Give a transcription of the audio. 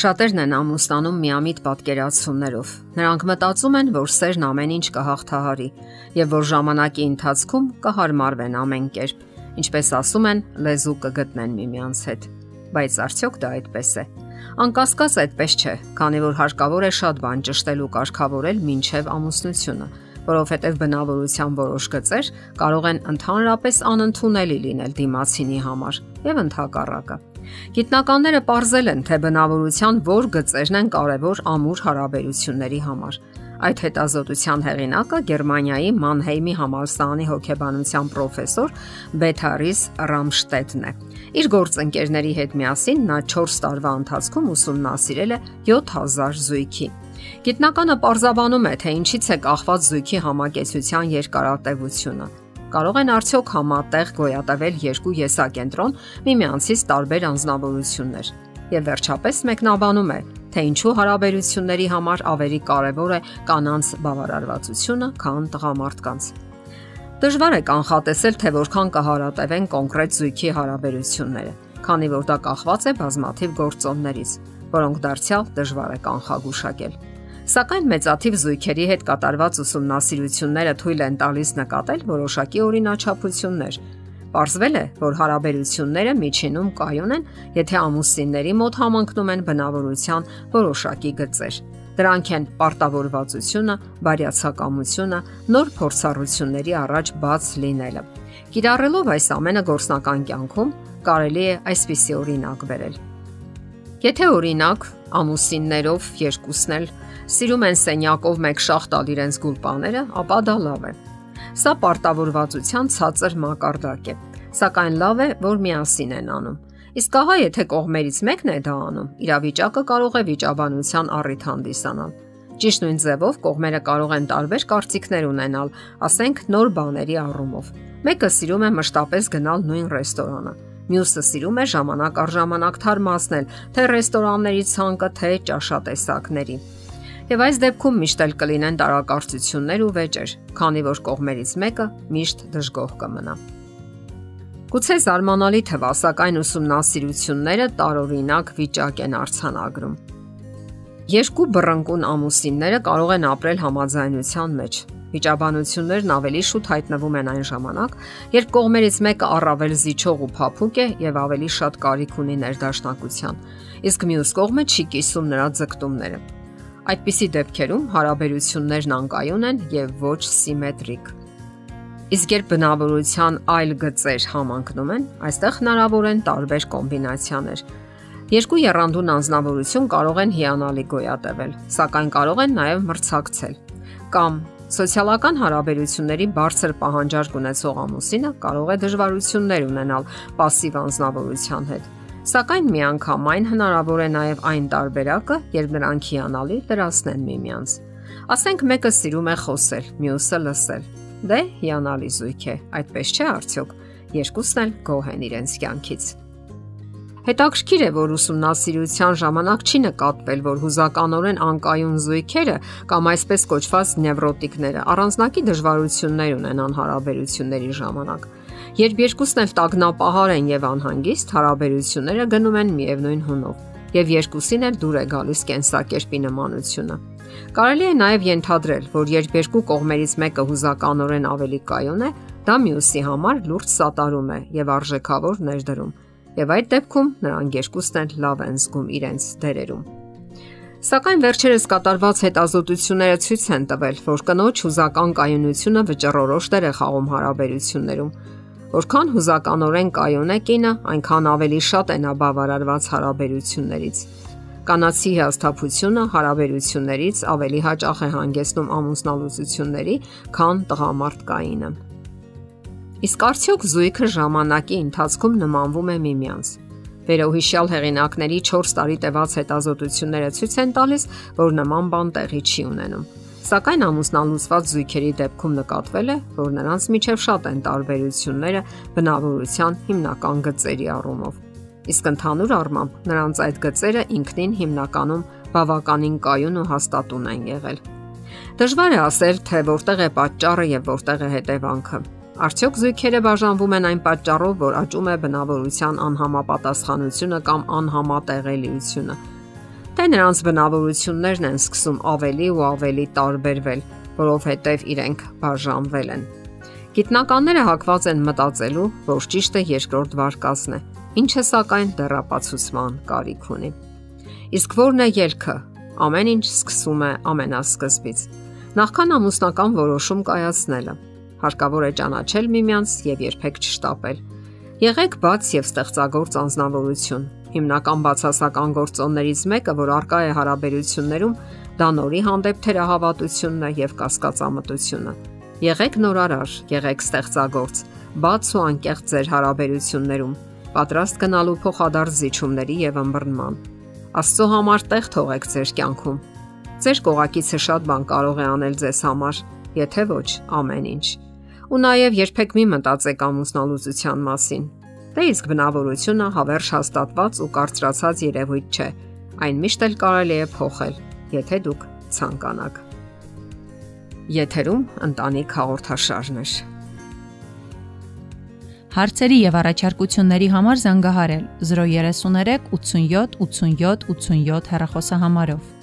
Շատերն են ամուսնանում միամիտ պատկերացումներով։ Նրանք մտածում են, որ սերն ամեն ինչ կհաղթահարի եւ որ ժամանակի ընթացքում կհարմարվեն ամեն կերպ։ Ինչպես ասում են, լեզու կգտնեն միմյանց հետ։ Բայց արդյոք դա այդպես է։ Անկասկած այդպես չէ, քանի որ հարկավոր է շատ բան ճշտել ու կարգավորել մինչև ամուսնությունը, որովհետև բնավորության որոշ գծեր կարող են ընդհանրապես անընդունելի լինել դիմացինի համար եւ ընդհակառակը։ Գիտնականները ողրզել են, թե բնավորության որ գծերն են կարևոր ամուր հարաբերությունների համար։ Այդ հետազոտության հեղինակը Գերմանիայի Մանհեյմի համալսարանի հոգեբանության պրոֆեսոր Բեթարիս Ռամշտեդն է։ Իր գործընկերների հետ միասին նա 4 տարվա ընթացքում ուսումնասիրել է 7000 զույգի։ Գիտնականը պարզաբանում է, թե ինչից է կախված զույգի համակեցության երկարատևությունը կարող են արդյոք համատեղ գոյատևել երկու եսակենտրոն միմյանցից տարբեր անznավորություններ։ Եվ վերջապես մեկնաբանում է, թե ինչու հարաբերությունների համար ավելի կարևոր է կանանց բավարարվածությունը, քան տղամարդկանց։ Դժվար է կանխատեսել, թե որքան կհարատևեն կոնկրետ զույգի հարաբերությունները, քանի որ դա կախված է բազմաթիվ գործոններից, որոնք դարձյալ դժվար է կանխագուշակել։ Սակայն մեծաթիվ զույգերի հետ կատարված ուսումնասիրությունները թույլ են տալիս նկատել որոշակի օրինաչափություններ։ Պարզվել է, որ հարաբերությունները միջինում կայուն են, եթե ամուսինների մոտ համընկնում են բնավորության որոշակի գծեր։ Դրանք են պարտավորվածությունը, բարյացակամությունը, նոր փորձառությունների առաջ բաց լինելը։ Կիրառելով այս ամենը գործնական կյանքում կարելի է այսպիսի օրինակ բերել։ Եթե օրինակ ամուսիններով երկուսն էլ սիրում են սենյակով մեկ շախ տալ իրենց գուլպաները, ապա դա լավ է։ Սա պարտավորվածության ցածր մակարդակ է, սակայն լավ է, որ միասին են անում։ Իսկ ահա եթե կողմերից մեկն է դա անում, իրավիճակը կարող է վիճաբանության առիթ հանդիսանալ։ Ճիշտ նույն ձևով կողմերը կարող են տարբեր կարծիքներ ունենալ, ասենք նոր բաների առումով։ Մեկը սիրում է մշտապես գնալ նույն ռեստորանը, մյուսը սիրում է ժամանակ առ ժամանակ թարմացնել թե ռեստորանների ցանկը, թե ճաշատեսակների։ Եվ այս դեպքում միշտ էլ կլինեն տարակարծություններ ու վեճեր, քանի որ կողմերից մեկը միշտ դժգոհ կմնա։ Գուցե զարմանալի թվա, սակայն ուսումնասիրությունները տարօրինակ վիճակ են արցանագրում։ Երկու բռնկուն ամուսինները կարող են ապրել համաձայնության մեջ։ Վիճաբանություններն ավելի շուտ հայտնվում են այն ժամանակ, երբ կողմերից մեկը առավել զիջող ու փափուկ է եւ ավելի շատ կարիք ունի ներդաշնակության, իսկ մյուս կողմը չի կիսում նրա ձգտումները։ Այդպիսի դեպքերում հարաբերություններն անկայուն են եւ ոչ սիմետրիկ։ Իսկ երբ բնավորության այլ գծեր համընկնում են, այստեղ հնարավոր են տարբեր կոմբինացիաներ։ Երկու երանդուն անznավորություն կարող են հիանալի գոյատևել, սակայն կարող են նաև մրցակցել։ Կամ Սոցիալական հարաբերությունների բարձր պահանջարկ ունեցող ամուսինը կարող է դժվարություններ ունենալ пассив անznավորության հետ Սակայն միանգամայն հնարավոր է նաև այն տարբերակը, երբ նրանք հիանալի լրացնեն միմյանց։ Ասենք մեկը սիրում է խոսել, մյուսը լսել։ Դե հիանալի զույգ է, այդպես չէ արդյոք։ Երկուսն էլ գոհ են իրենց կյանքից։ Հետաքրքիր է, որ ուսումնասիրության ժամանակ չի նկատվել, որ հուզականորեն անկայուն զույգերը կամ այսպես կոչված նևրոտիկները առանձնակի դժվարություններ ունենան հարաբերությունների ժամանակ։ Երբ երկուսն էլ տագնապահար են եւ անհանգիստ, հարաբերությունները գնում են միևնույն հունով եւ երկուսին էլ դուր է գալիս կենսակերպի նմանությունը։ Կարելի է նաև ենթադրել, որ երբ երկու կողմերից մեկը հուզականորեն ավելի կայուն է, դա մյուսի համար լուրջ սատարում է եւ արժեքավոր ներդրում։ Եվ այդ դեպքում նրանք երկուսն էլ լավ են զգում իրենց դերերում։ Սակայն վերջերս կատարված հետազոտությունները ցույց են տվել, որ կնոջ հուզական կայունությունը վճռորոշ դեր է խաղում հարաբերություններում Որքան հուզականորեն կայուն է կինը, այնքան ավելի շատ է նա բավարարված հարաբերություններից։ Կանացի հաստափությունը հարաբերություններից ավելի հաճախ է հանգեցնում ամուսնալուծությունների, քան տղամարդկայինը։ Իսկ արդյոք զույգը ժամանակի ընթացքում նմանվում է միմյանց։ Վերոհիշյալ հեղինակների 4 տարի տևած հետազոտությունները ցույց են տալիս, որ նման բան տեղի չի ունենում։ Սակայն ամուսնալուծված զույգերի դեպքում նկատվել է, որ նրանց միջև շատ են տարբերությունները բնավորության հիմնական գծերի առումով։ Իսկ ընդհանուր առմամբ նրանց այդ գծերը ինքնին հիմնականում բավականին կայուն ու հաստատուն են եղել։ Դժվար է ասել, թե որտեղ է պատճառը եւ որտեղ է հետևանքը։ Արդյոք զույգերը բաժանվում են այն պատճառով, որ աճում է բնավորության անհամապատասխանությունը կամ անհամատեղելիությունը թե նրանց բնավորություններն են սկսում ավելի ու ավելի տարբերվել, որովհետև իրենք բաժանվել են։ Գիտնականները հակված են մտածելու, որ ճիշտը երկրորդ վարկածն է, ինչը սակայն դեռապացուցման կարիք ունի։ Իսկ ո՞րն է ելքը։ Ամեն ինչ սկսում է ամենասկզբից։ Նախքան ամուսնական որոշում կայացնելը, հարկավոր է ճանաչել միմյանց եւ երբեք չշտապել։ Եղեք բաց եւ ստեղծագործ անznավորություն, Հիմնական բացասական գործոններից մեկը, որ արկա է հարաբերություններում, դա նորի հանդեպ թերահավատությունն է եւ կասկածամտությունը։ Եղեք նորարար, եղեք ստեղծագործ, բաց ու անկեղծ ձեր հարաբերություններում, պատրաստ գնալու փոխադարձ զիջումների եւ ըմբռնման։ Աստծո համար տեղ թողեք ձեր կյանքում։ Ձեր կողակիցը շատ բան կարող է անել ձեզ համար, եթե ոչ ամեն ինչ։ Ու նաև երբեք մի մտածեք ամուսնալուծության մասին, Դե իսկ բնավորությունը հավերժ հաստատված ու կարծրացած երևույթ չէ։ Այն միշտ էլ կարելի է փոխել, եթե դուք ցանկանաք։ Եթերում ընտանիք հաղորդաշարներ։ Հարցերի եւ առաջարկությունների համար զանգահարել 033 87 87 87 հեռախոսահամարով։